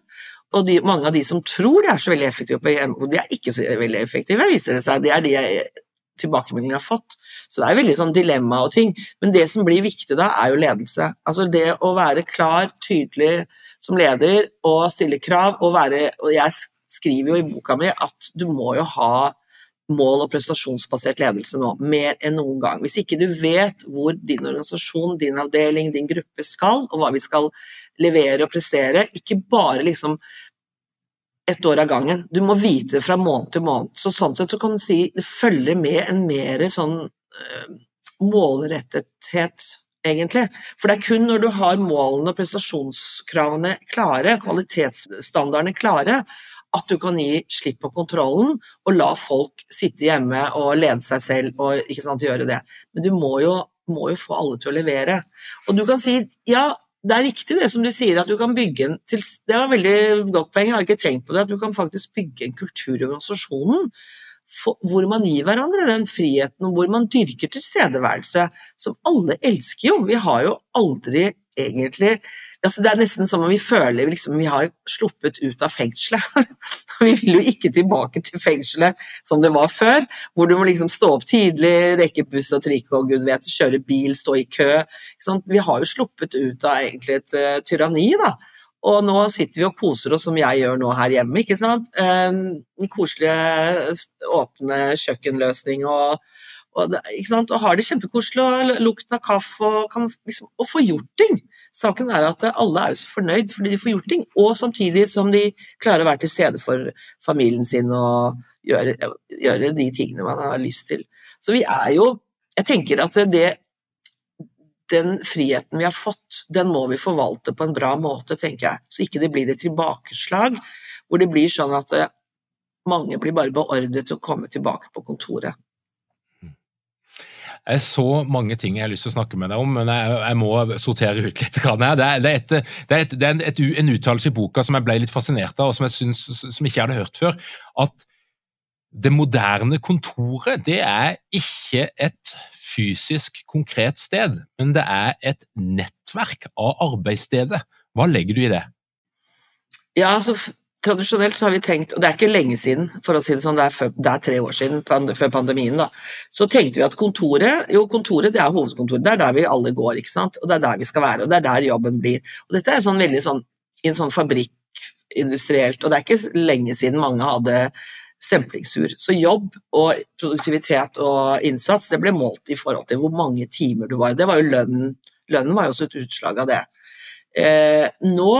Og de, mange av de som tror de er så veldig effektive på hjemme, de er ikke så veldig effektive, viser det seg. Det er de tilbakemeldingene har fått. Så det er veldig sånn dilemma og ting. Men det som blir viktig da, er jo ledelse. Altså det å være klar, tydelig som leder og stille krav og være Og jeg skriver jo i boka mi at du må jo ha mål- og prestasjonsbasert ledelse nå, mer enn noen gang. Hvis ikke du vet hvor din organisasjon, din avdeling, din gruppe skal, og hva vi skal levere og prestere, ikke bare liksom ett år av gangen. Du må vite fra måned til måned. Så sånn sett så kan du si det følger med en mer sånn uh, målrettethet, egentlig. For det er kun når du har målene og prestasjonskravene klare, kvalitetsstandardene klare, at du kan gi slipp på kontrollen og la folk sitte hjemme og lede seg selv og ikke sant, gjøre det. Men du må jo, må jo få alle til å levere. Og du kan si ja, det er riktig det som du sier, at du kan bygge en Det var veldig godt poeng, jeg har ikke tenkt på det. At du kan faktisk bygge en kultur i organisasjonen hvor man gir hverandre den friheten, og hvor man dyrker tilstedeværelse, som alle elsker jo. Vi har jo aldri egentlig altså Det er nesten som om vi føler liksom, vi har sluppet ut av fengselet. vi vil jo ikke tilbake til fengselet som det var før, hvor du må liksom stå opp tidlig, rekke buss og trikk og gud vet, kjøre bil, stå i kø. Vi har jo sluppet ut av egentlig et uh, tyranni, da. Og nå sitter vi og koser oss som jeg gjør nå her hjemme, ikke sant. En koselige, åpne kjøkkenløsning og, og, ikke sant? og har det kjempekoselig og lukten av kaffe og kan liksom Og få gjort ting. Saken er at alle er jo så fornøyd fordi de får gjort ting, og samtidig som de klarer å være til stede for familien sin og gjøre, gjøre de tingene man har lyst til. Så vi er jo Jeg tenker at det den friheten vi har fått, den må vi forvalte på en bra måte, tenker jeg. Så ikke det blir et tilbakeslag hvor det blir sånn at eh, mange blir bare beordret til å komme tilbake på kontoret. Det er så mange ting jeg har lyst til å snakke med deg om, men jeg, jeg må sortere ut litt. Det er, det er, et, det er, et, det er et, en uttalelse i boka som jeg ble litt fascinert av, og som jeg synes, som ikke hadde hørt før. At det moderne kontoret det er ikke et fysisk, konkret sted, men det er et nettverk av arbeidsstedet. Hva legger du i det? Ja, altså tradisjonelt så har vi tenkt, og det er ikke lenge siden, for å si det sånn, det er, før, det er tre år siden, før pandemien, da, så tenkte vi at kontoret jo kontoret det er hovedkontoret, det er der vi alle går, ikke sant, og det er der vi skal være, og det er der jobben blir. Og Dette er sånn veldig sånn i en sånn fabrikk industrielt, og det er ikke lenge siden mange hadde stemplingsur. Så jobb og produktivitet og innsats det ble målt i forhold til hvor mange timer du var. Det var jo lønnen. Lønnen var jo også et utslag av det. Eh, nå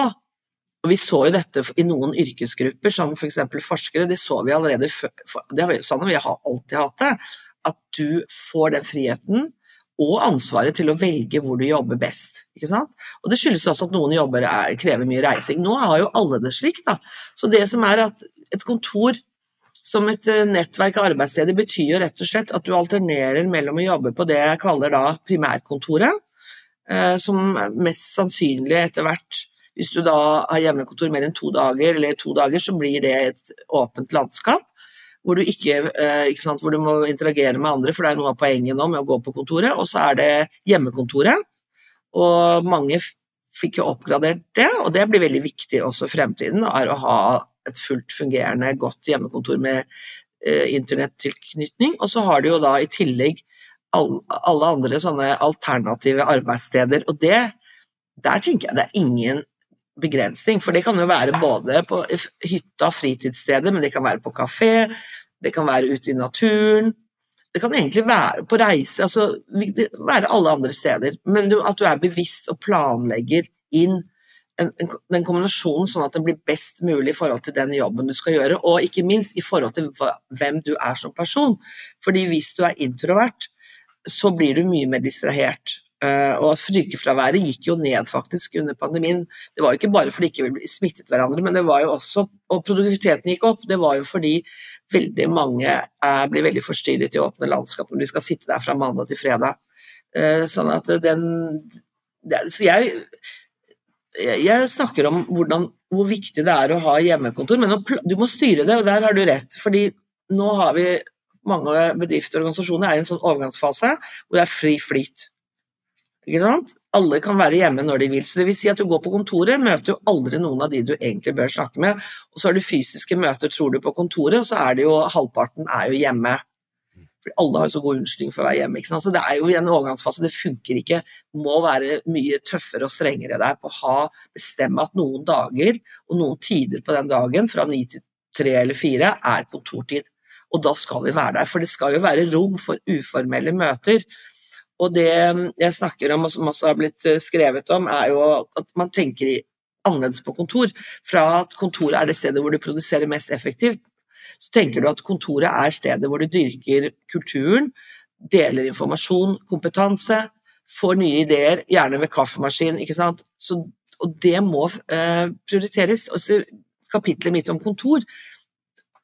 og Vi så jo dette i noen yrkesgrupper, som f.eks. For forskere. Det så vi allerede før. Det vi, sånn har vi alltid hatt det. At du får den friheten og ansvaret til å velge hvor du jobber best. Ikke sant? Og Det skyldes også at noen jobber er, krever mye reising. Nå har jo alle det slik. da. Så det som er at et kontor som et eh, nettverk av arbeidssteder betyr jo rett og slett at du alternerer mellom å jobbe på det jeg kaller da primærkontoret, eh, som mest sannsynlig etter hvert hvis du da har hjemmekontor mer enn to dager, eller to dager, så blir det et åpent landskap. Hvor du, ikke, eh, ikke sant, hvor du må interagere med andre, for det er noe av poenget nå med å gå på kontoret. Og så er det hjemmekontoret. Og mange fikk jo oppgradert det, og det blir veldig viktig også i fremtiden. er å ha et fullt fungerende, godt hjemmekontor med eh, internettilknytning. Og så har du jo da i tillegg alle, alle andre sånne alternative arbeidssteder. Og det, der tenker jeg det er ingen begrensning. For det kan jo være både på hytta, fritidsstedet, men det kan være på kafé, det kan være ute i naturen. Det kan egentlig være på reise, altså være alle andre steder. Men du, at du er bevisst og planlegger inn en, en, den kombinasjonen sånn at det blir best mulig i forhold til den jobben du skal gjøre, og ikke minst i forhold til hvem du er som person. Fordi hvis du er introvert, så blir du mye mer distrahert. Uh, og sykefraværet gikk jo ned faktisk under pandemien. Det var jo ikke bare fordi ikke vi smittet hverandre, men det var jo også Og produktiviteten gikk opp. Det var jo fordi veldig mange er, blir veldig forstyrret i åpne landskap når de skal sitte der fra mandag til fredag. Uh, sånn at den Så jeg, jeg snakker om hvordan, hvor viktig det er å ha hjemmekontor, men du må styre det, og der har du rett. fordi nå har vi mange bedrifter og organisasjoner er i en sånn overgangsfase hvor det er fri flyt. Ikke sant? Alle kan være hjemme når de vil. Så det vil si at du går på kontoret, møter jo aldri noen av de du egentlig bør snakke med. Og så har du fysiske møter, tror du, på kontoret, og så er det jo halvparten er jo hjemme. For alle har jo så god unnskyldning for å være hjemme. Ikke sant? Så det er jo i en overgangsfase, det funker ikke. Det må være mye tøffere og strengere der på å ha, bestemme at noen dager og noen tider på den dagen, fra ni til tre eller fire, er kontortid. Og da skal vi være der, for det skal jo være rom for uformelle møter. Og det jeg snakker om, og som også har blitt eh, skrevet om, er jo at man tenker annerledes på kontor. Fra at kontoret er det stedet hvor du produserer mest effektivt, så tenker du at kontoret er stedet hvor du dyrker kulturen, deler informasjon, kompetanse, får nye ideer, gjerne ved kaffemaskin, ikke sant. Så, og det må eh, prioriteres. Også kapitlet mitt om kontor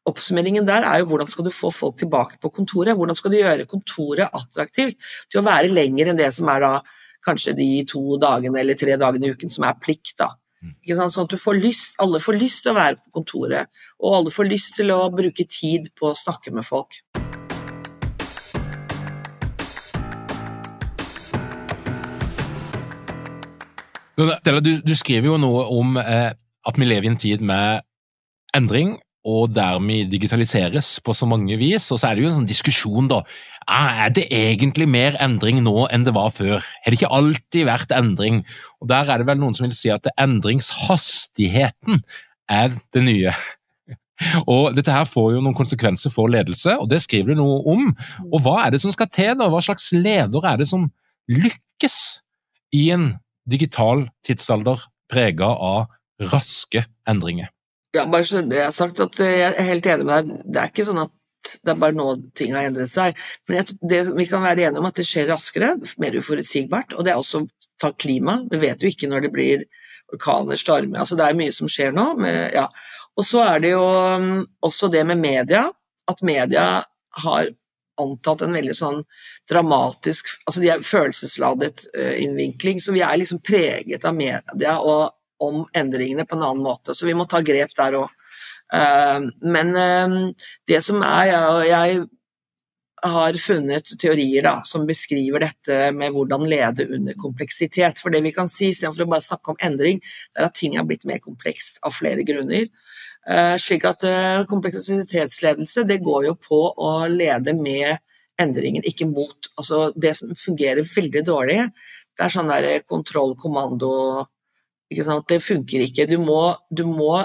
oppsummeringen der er jo hvordan skal du få folk tilbake på kontoret? Hvordan skal du gjøre kontoret attraktivt til å være lenger enn det som er da kanskje de to dagene eller tre dagene i uken som er plikt, da. Mm. Sånn at du får lyst, alle får lyst til å være på kontoret, og alle får lyst til å bruke tid på å snakke med folk. Du, du skriver jo noe om eh, at vi lever i en tid med endring, og dermed digitaliseres på så mange vis. Og så er det jo en sånn diskusjon, da. Er det egentlig mer endring nå enn det var før? Har det ikke alltid vært endring? Og Der er det vel noen som vil si at endringshastigheten er det nye. Og Dette her får jo noen konsekvenser for ledelse, og det skriver du noe om. Og Hva er det som skal til? da? Hva slags leder er det som lykkes i en digital tidsalder prega av raske endringer. Ja, bare så jeg har sagt at jeg er helt enig med deg. Det er ikke sånn at det er bare nå ting har endret seg. Men jeg, det, vi kan være enige om at det skjer raskere, mer uforutsigbart. Og det er også ta klima. Vi vet jo ikke når det blir orkaner, stormer altså Det er mye som skjer nå. Med, ja. Og så er det jo um, også det med media. At media har antatt en veldig sånn dramatisk altså De er følelsesladet uh, innvinkling, så vi er liksom preget av media og om endringene på en annen måte. Så vi må ta grep der òg. Uh, men uh, det som er jeg, har funnet teorier da, som beskriver dette med hvordan lede under kompleksitet. For det vi kan si, istedenfor å bare snakke om endring, det er at ting er blitt mer komplekst av flere grunner. Uh, slik at kompleksitetsledelse det går jo på å lede med endringen, ikke mot. Altså det som fungerer veldig dårlig, det er sånn der kontroll, kommando Det funker ikke. Du må, du må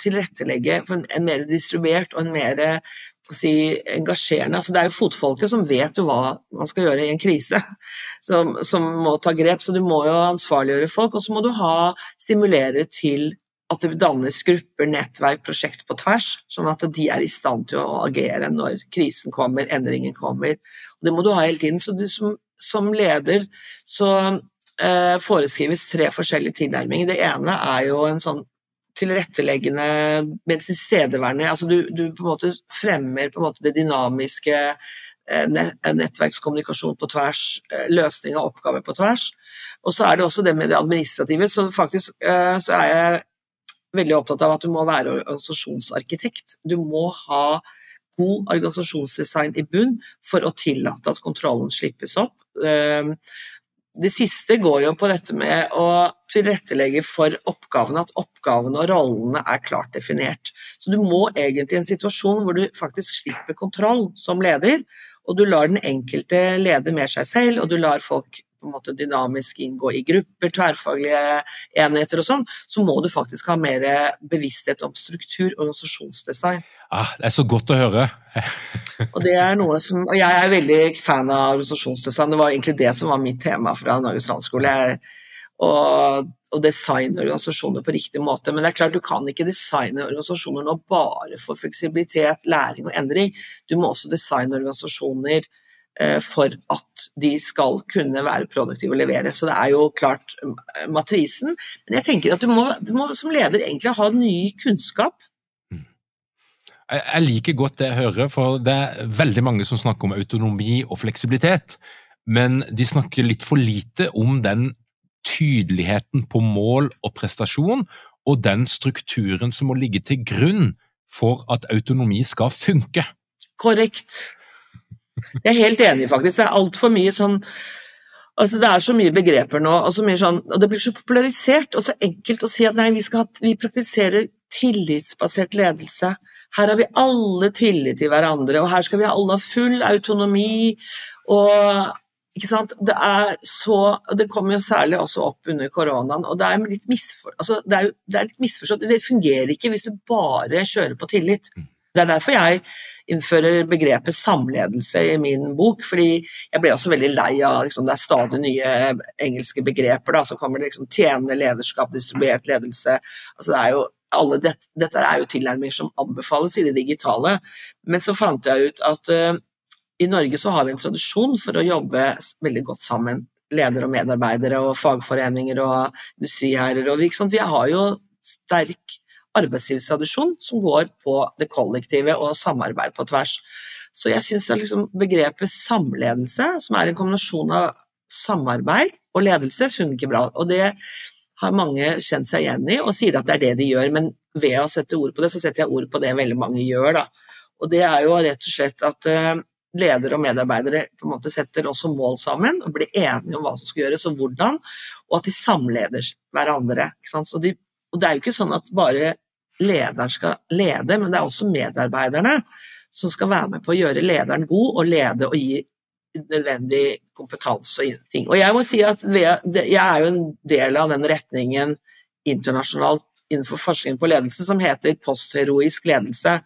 tilrettelegge for en, mer distribuert og en mer si, engasjerende. Altså, det er jo fotfolket som vet jo hva man skal gjøre i en krise, som, som, må ta grep. Så du må jo ansvarliggjøre folk, og så må du ha, stimulere til at det dannes grupper, nettverk, prosjekt på tvers, sånn at de er i stand til å agere når krisen kommer, endringen kommer. Og det må du ha hele tiden. Så du som, som leder så foreskrives tre forskjellige tilnærminger. Det ene er jo en sånn tilretteleggende, mer tilstedeværende altså du, du, på en måte fremmer på en måte det dynamiske eh, nettverkskommunikasjon på tvers, eh, løsning av oppgaver på tvers. Og så er det også det med det administrative. Så faktisk eh, så er jeg veldig opptatt av at du må være organisasjonsarkitekt. Du må ha god organisasjonsdesign i bunn for å tillate at kontrollen slippes opp det siste går jo på dette med å tilrettelegge for oppgavene, at oppgavene og rollene er klart definert. Så du må egentlig i en situasjon hvor du faktisk slipper kontroll som leder, og du lar den enkelte lede med seg selv, og du lar folk på en måte dynamisk inngå i grupper, tverrfaglige enheter og sånn, så må du faktisk ha mer bevissthet om struktur og organisasjonsdesign. Ah, det er så godt å høre. og det er noe som, og jeg er veldig fan av organisasjonsdesign. Det var egentlig det som var mitt tema fra Norges landskole. Og, og designe organisasjoner på riktig måte. Men det er klart du kan ikke designe organisasjoner nå bare for fleksibilitet, læring og endring. Du må også designe organisasjoner for at de skal kunne være produktive og levere. Så det er jo klart eh, matrisen. Men jeg tenker at du må, du må som leder egentlig ha ny kunnskap. Mm. Jeg liker godt det jeg hører, for det er veldig mange som snakker om autonomi og fleksibilitet. Men de snakker litt for lite om den tydeligheten på mål og prestasjon, og den strukturen som må ligge til grunn for at autonomi skal funke. Korrekt. Jeg er helt enig, faktisk. Det er altfor mye sånn Altså, det er så mye begreper nå, og, mye sånn, og, det blir så popularisert og så enkelt å si at nei, vi, skal, vi praktiserer tillitsbasert ledelse. Her har vi alle tillit til hverandre, og her skal vi alle ha full autonomi. Og ikke sant? Det er så Det kommer jo særlig også opp under koronaen, og det er litt, misfor, altså, det det misforstått. Det fungerer ikke hvis du bare kjører på tillit. Mm. Det er derfor jeg innfører begrepet samledelse i min bok, fordi jeg ble også veldig lei av liksom, det er stadig nye engelske begreper. Da, så kommer det liksom tjenende lederskap, distribuert ledelse. Altså, det er jo alle det, dette er jo tilnærminger som anbefales i det digitale. Men så fant jeg ut at uh, i Norge så har vi en tradisjon for å jobbe veldig godt sammen. Ledere og medarbeidere og fagforeninger og industriherrer. Og vi, vi har jo sterk arbeidslivstradisjon som går på det kollektive og samarbeid på tvers. Så jeg syns liksom begrepet samledelse, som er en kombinasjon av samarbeid og ledelse, funker bra. Og det har mange kjent seg igjen i og sier at det er det de gjør, men ved å sette ord på det, så setter jeg ord på det veldig mange gjør, da. Og det er jo rett og slett at uh, ledere og medarbeidere på en måte setter også mål sammen og blir enige om hva som skal gjøres og hvordan, og at de samleder hverandre. De, og det er jo ikke sånn at bare lederen skal lede, men det er også medarbeiderne som skal være med på å gjøre lederen god og lede og gi nødvendig kompetanse og ting. Og jeg må si at jeg er jo en del av den retningen internasjonalt innenfor forskning på ledelse som heter postheroisk ledelse.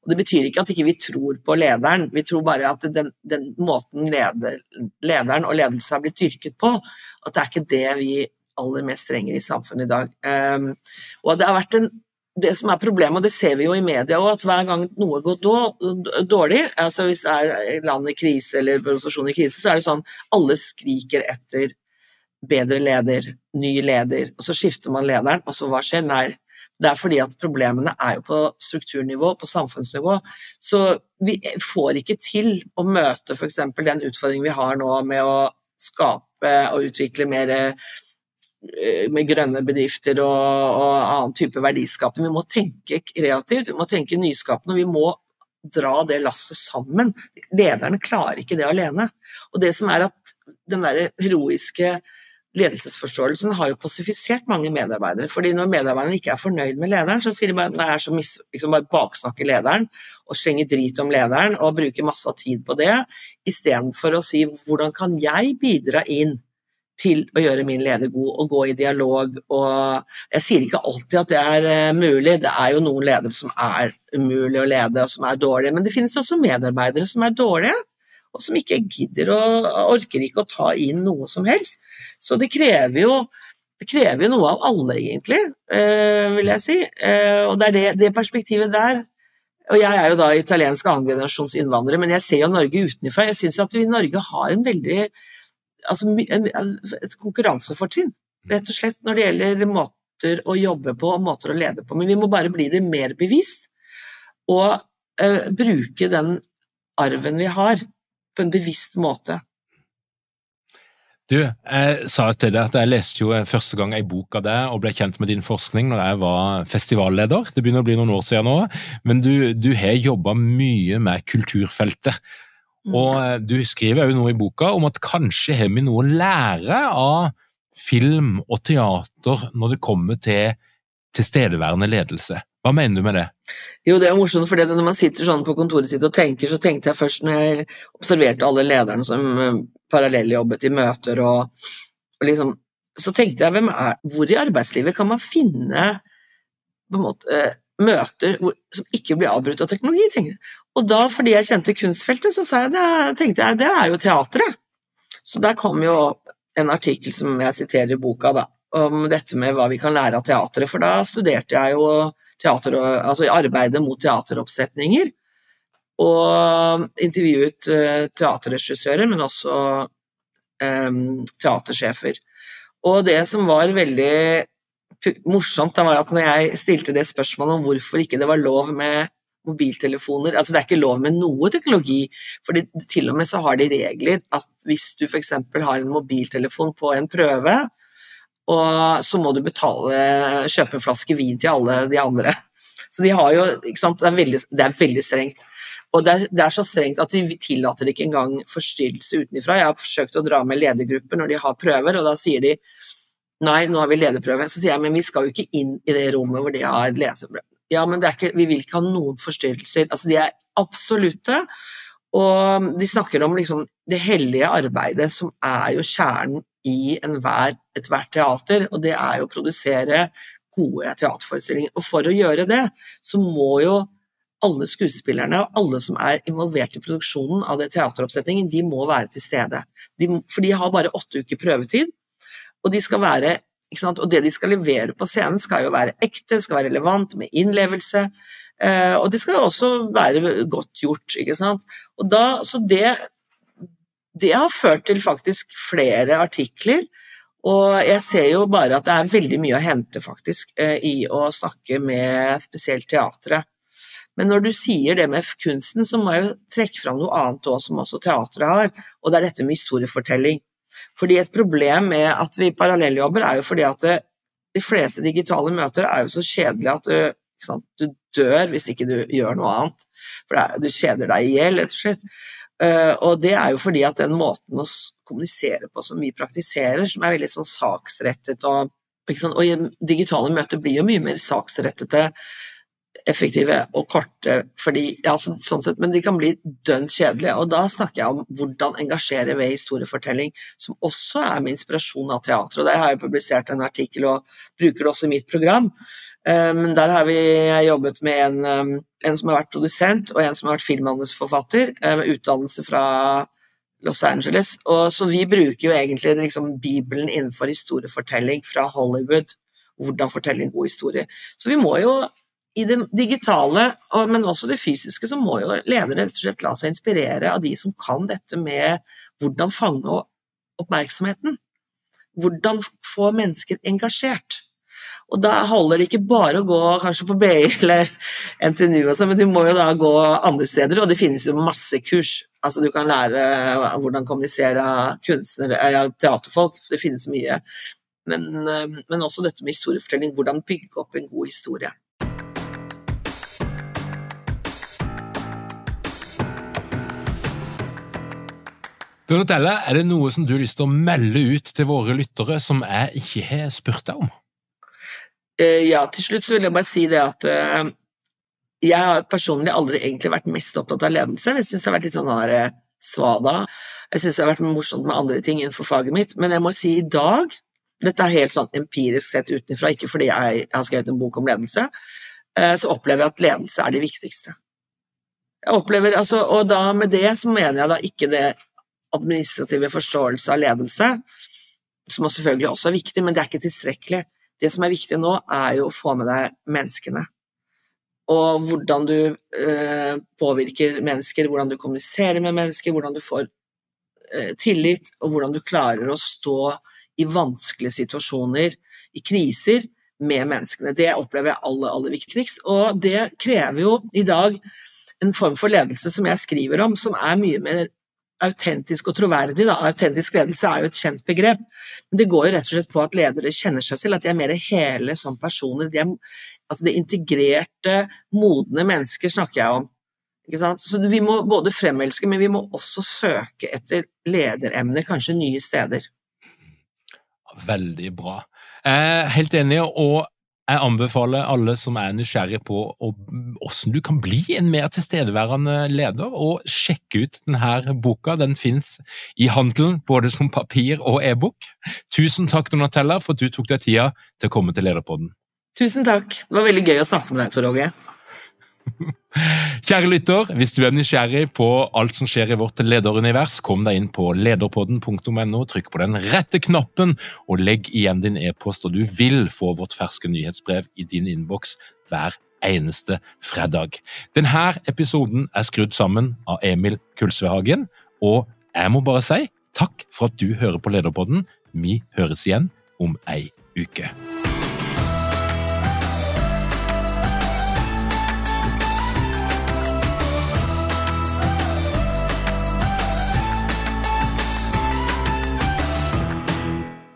Og Det betyr ikke at ikke vi ikke tror på lederen, vi tror bare at den, den måten leder, lederen og ledelse har blitt dyrket på, at det er ikke det vi aller mest trenger i samfunnet i dag. Um, og det har vært en det som er problemet, og det ser vi jo i media òg, at hver gang noe går dårlig, altså hvis det er land i krise eller organisasjon i krise, så er det sånn alle skriker etter bedre leder, ny leder, og så skifter man lederen, og så hva skjer? Nei, det er fordi at problemene er jo på strukturnivå, på samfunnsnivå. Så vi får ikke til å møte f.eks. den utfordringen vi har nå med å skape og utvikle mer med grønne bedrifter og, og annen type verdiskaping. Vi må tenke kreativt, vi må tenke nyskapende, vi må dra det lasset sammen. Lederne klarer ikke det alene. Og det som er at den der heroiske ledelsesforståelsen har jo passifisert mange medarbeidere. fordi når medarbeiderne ikke er fornøyd med lederen, så sier de bare, nei, så mis, liksom bare baksnakker lederen og slenger drit om lederen og bruker masse tid på det, istedenfor å si hvordan kan jeg bidra inn til å gjøre min leder god og gå i dialog. Og jeg sier ikke alltid at det er uh, mulig, det er jo noen ledere som er umulig å lede og som er dårlige, men det finnes også medarbeidere som er dårlige og som ikke gidder og orker ikke å ta inn noe som helst. Så det krever jo, det krever noe av alle, egentlig, eh, vil jeg si. Eh, og det er det, det, perspektivet der. Og jeg er jo da italiensk annengenerasjons innvandrer, men jeg ser jo Norge utenfra. Jeg syns at vi i Norge har en veldig altså, et konkurransefortrinn, rett og slett, når det gjelder måter å jobbe på og måter å lede på. Men vi må bare bli det mer bevisst, og uh, bruke den arven vi har, på en bevisst måte. Du, jeg sa til deg at jeg leste jo første gang ei bok av deg og ble kjent med din forskning når jeg var festivalleder. Det begynner å bli noen år siden nå. Men du, du har jobba mye med kulturfeltet. Mm. Og du skriver jo noe i boka om at kanskje har vi noe å lære av film og teater når det kommer til tilstedeværende ledelse. Hva mener du med det? Jo, det er morsomt, for når man sitter sånn på kontoret sitt og tenker, så tenkte jeg først når jeg observerte alle lederne som eh, parallelljobbet i møter og, og liksom Så tenkte jeg, er, hvor i arbeidslivet kan man finne på en måte, eh, møter hvor, som ikke blir avbrutt av teknologi? Og da, fordi jeg kjente kunstfeltet, så jeg det, tenkte jeg det er jo teatret. Så der kom jo en artikkel som jeg siterer i boka, da, om dette med hva vi kan lære av teatret. For da studerte jeg jo teater, altså arbeidet mot teateroppsetninger. Og intervjuet uh, teaterregissører, men også um, teatersjefer. Og det som var veldig morsomt, da var at når jeg stilte det spørsmålet om hvorfor ikke det var lov med mobiltelefoner Altså det er ikke lov med noe teknologi, for til og med så har de regler at hvis du f.eks. har en mobiltelefon på en prøve, og så må du betale, kjøpe en flaske vin til alle de andre. Så de har jo, ikke sant, det er veldig, det er veldig strengt. Og det er, det er, så strengt at de tillater ikke engang forstyrrelse utenfra. Jeg har forsøkt å dra med ledergrupper når de har prøver, og da sier de nei, nå har vi lederprøve. Så sier jeg men vi skal jo ikke inn i det rommet hvor de har leseprøve. Ja, men ikke, vi vil ikke ha noen forstyrrelser. Altså, de er absolutte. Og de snakker om liksom det hellige arbeidet som er jo kjernen i ethvert teater, og det er jo å produsere gode teaterforestillinger. Og for å gjøre det, så må jo alle skuespillerne og alle som er involvert i produksjonen av det teateroppsetningen, de må være til stede. De, for de har bare åtte uker prøvetid, og de skal være og det de skal levere på scenen, skal jo være ekte, skal være relevant, med innlevelse. Eh, og det skal jo også være godt gjort, ikke sant. Og da, så det det har ført til faktisk flere artikler. Og jeg ser jo bare at det er veldig mye å hente faktisk eh, i å snakke med spesielt teatret. Men når du sier det med kunsten, så må jeg jo trekke fram noe annet også, som også teatret har, og det er dette med historiefortelling. Fordi et problem med at vi parallelljobber, er jo fordi at det, de fleste digitale møter er jo så kjedelige at du, du dør hvis ikke du gjør noe annet. For er, du kjeder deg i hjel, rett og slett. Uh, og det er jo fordi at den måten å kommunisere på som vi praktiserer, som er veldig sånn saksrettet og, og digitale møter blir jo mye mer saksrettete, effektive og korte, fordi, ja, så, sånn sett, men de kan bli dønn kjedelige. Og da snakker jeg om hvordan engasjere ved historiefortelling, som også er med inspirasjon av teater. Og der har jeg publisert en artikkel og bruker det også i mitt program. Men um, der har vi jobbet med en, um, en, som har vært produsent, og en som har vært filmmanusforfatter, med med utdannelse fra Los Angeles. Og så vi bruker jo egentlig liksom Bibelen innenfor historiefortelling fra Hollywood. Hvordan fortelle en god historie. Så vi må jo i det digitale, men også det fysiske, så må jo ledere rett og slett la seg inspirere av de som kan dette med hvordan fange oppmerksomheten. Hvordan få mennesker engasjert. Og da holder det ikke bare å gå kanskje på BI eller NTNU, og sånn, men du må jo da gå andre steder, og det finnes jo masse kurs. Altså Du kan lære hvordan kommunisere kunstnere, ja, teaterfolk, det finnes mye. Men, eh, men også dette med historiefortelling, hvordan bygge opp en god historie. Donatelle, er det noe som du har lyst til å melde ut til våre lyttere som jeg ikke har spurt deg om? Eh, ja, til slutt så vil jeg bare si det at uh, jeg har personlig aldri egentlig vært mest opptatt av ledelse. Jeg syns det har vært litt sånn der uh, svada. Jeg syns det har vært morsomt med andre ting innenfor faget mitt, men jeg må si i dag Dette er helt sånn empirisk sett utenfra, ikke fordi jeg har skrevet en bok om ledelse, så opplever jeg at ledelse er det viktigste. Jeg opplever, altså, Og da med det så mener jeg da ikke det administrative forståelse av ledelse, som selvfølgelig også er viktig, men det er ikke tilstrekkelig. Det som er viktig nå, er jo å få med deg menneskene. Og hvordan du eh, påvirker mennesker, hvordan du kommuniserer med mennesker, hvordan du får eh, tillit, og hvordan du klarer å stå i vanskelige situasjoner, i kriser, med menneskene. Det opplever jeg aller, aller viktigst. Og det krever jo i dag en form for ledelse som jeg skriver om, som er mye mer autentisk og troverdig. Da. Autentisk ledelse er jo et kjent begrep, men det går jo rett og slett på at ledere kjenner seg selv, at de er mer hele som personer. De er, altså det integrerte, modne mennesker snakker jeg om. Så vi må både fremelske, men vi må også søke etter lederemner, kanskje nye steder. Veldig bra. Er helt enig, og jeg anbefaler alle som er nysgjerrig på hvordan du kan bli en mer tilstedeværende leder, å sjekke ut denne boka. Den fins i handelen, både som papir og e-bok. Tusen takk Donatella, for at du tok deg tida til å komme til Lederpodden. Tusen takk. Det var veldig gøy å snakke med deg, Tor Åge. Kjære lytter, hvis du er nysgjerrig på alt som skjer i vårt lederunivers, kom deg inn på lederpodden.no, trykk på den rette knappen og legg igjen din e-post, og du vil få vårt ferske nyhetsbrev i din innboks hver eneste fredag. Denne episoden er skrudd sammen av Emil Kulsvehagen, og jeg må bare si takk for at du hører på Lederpodden. Vi høres igjen om ei uke.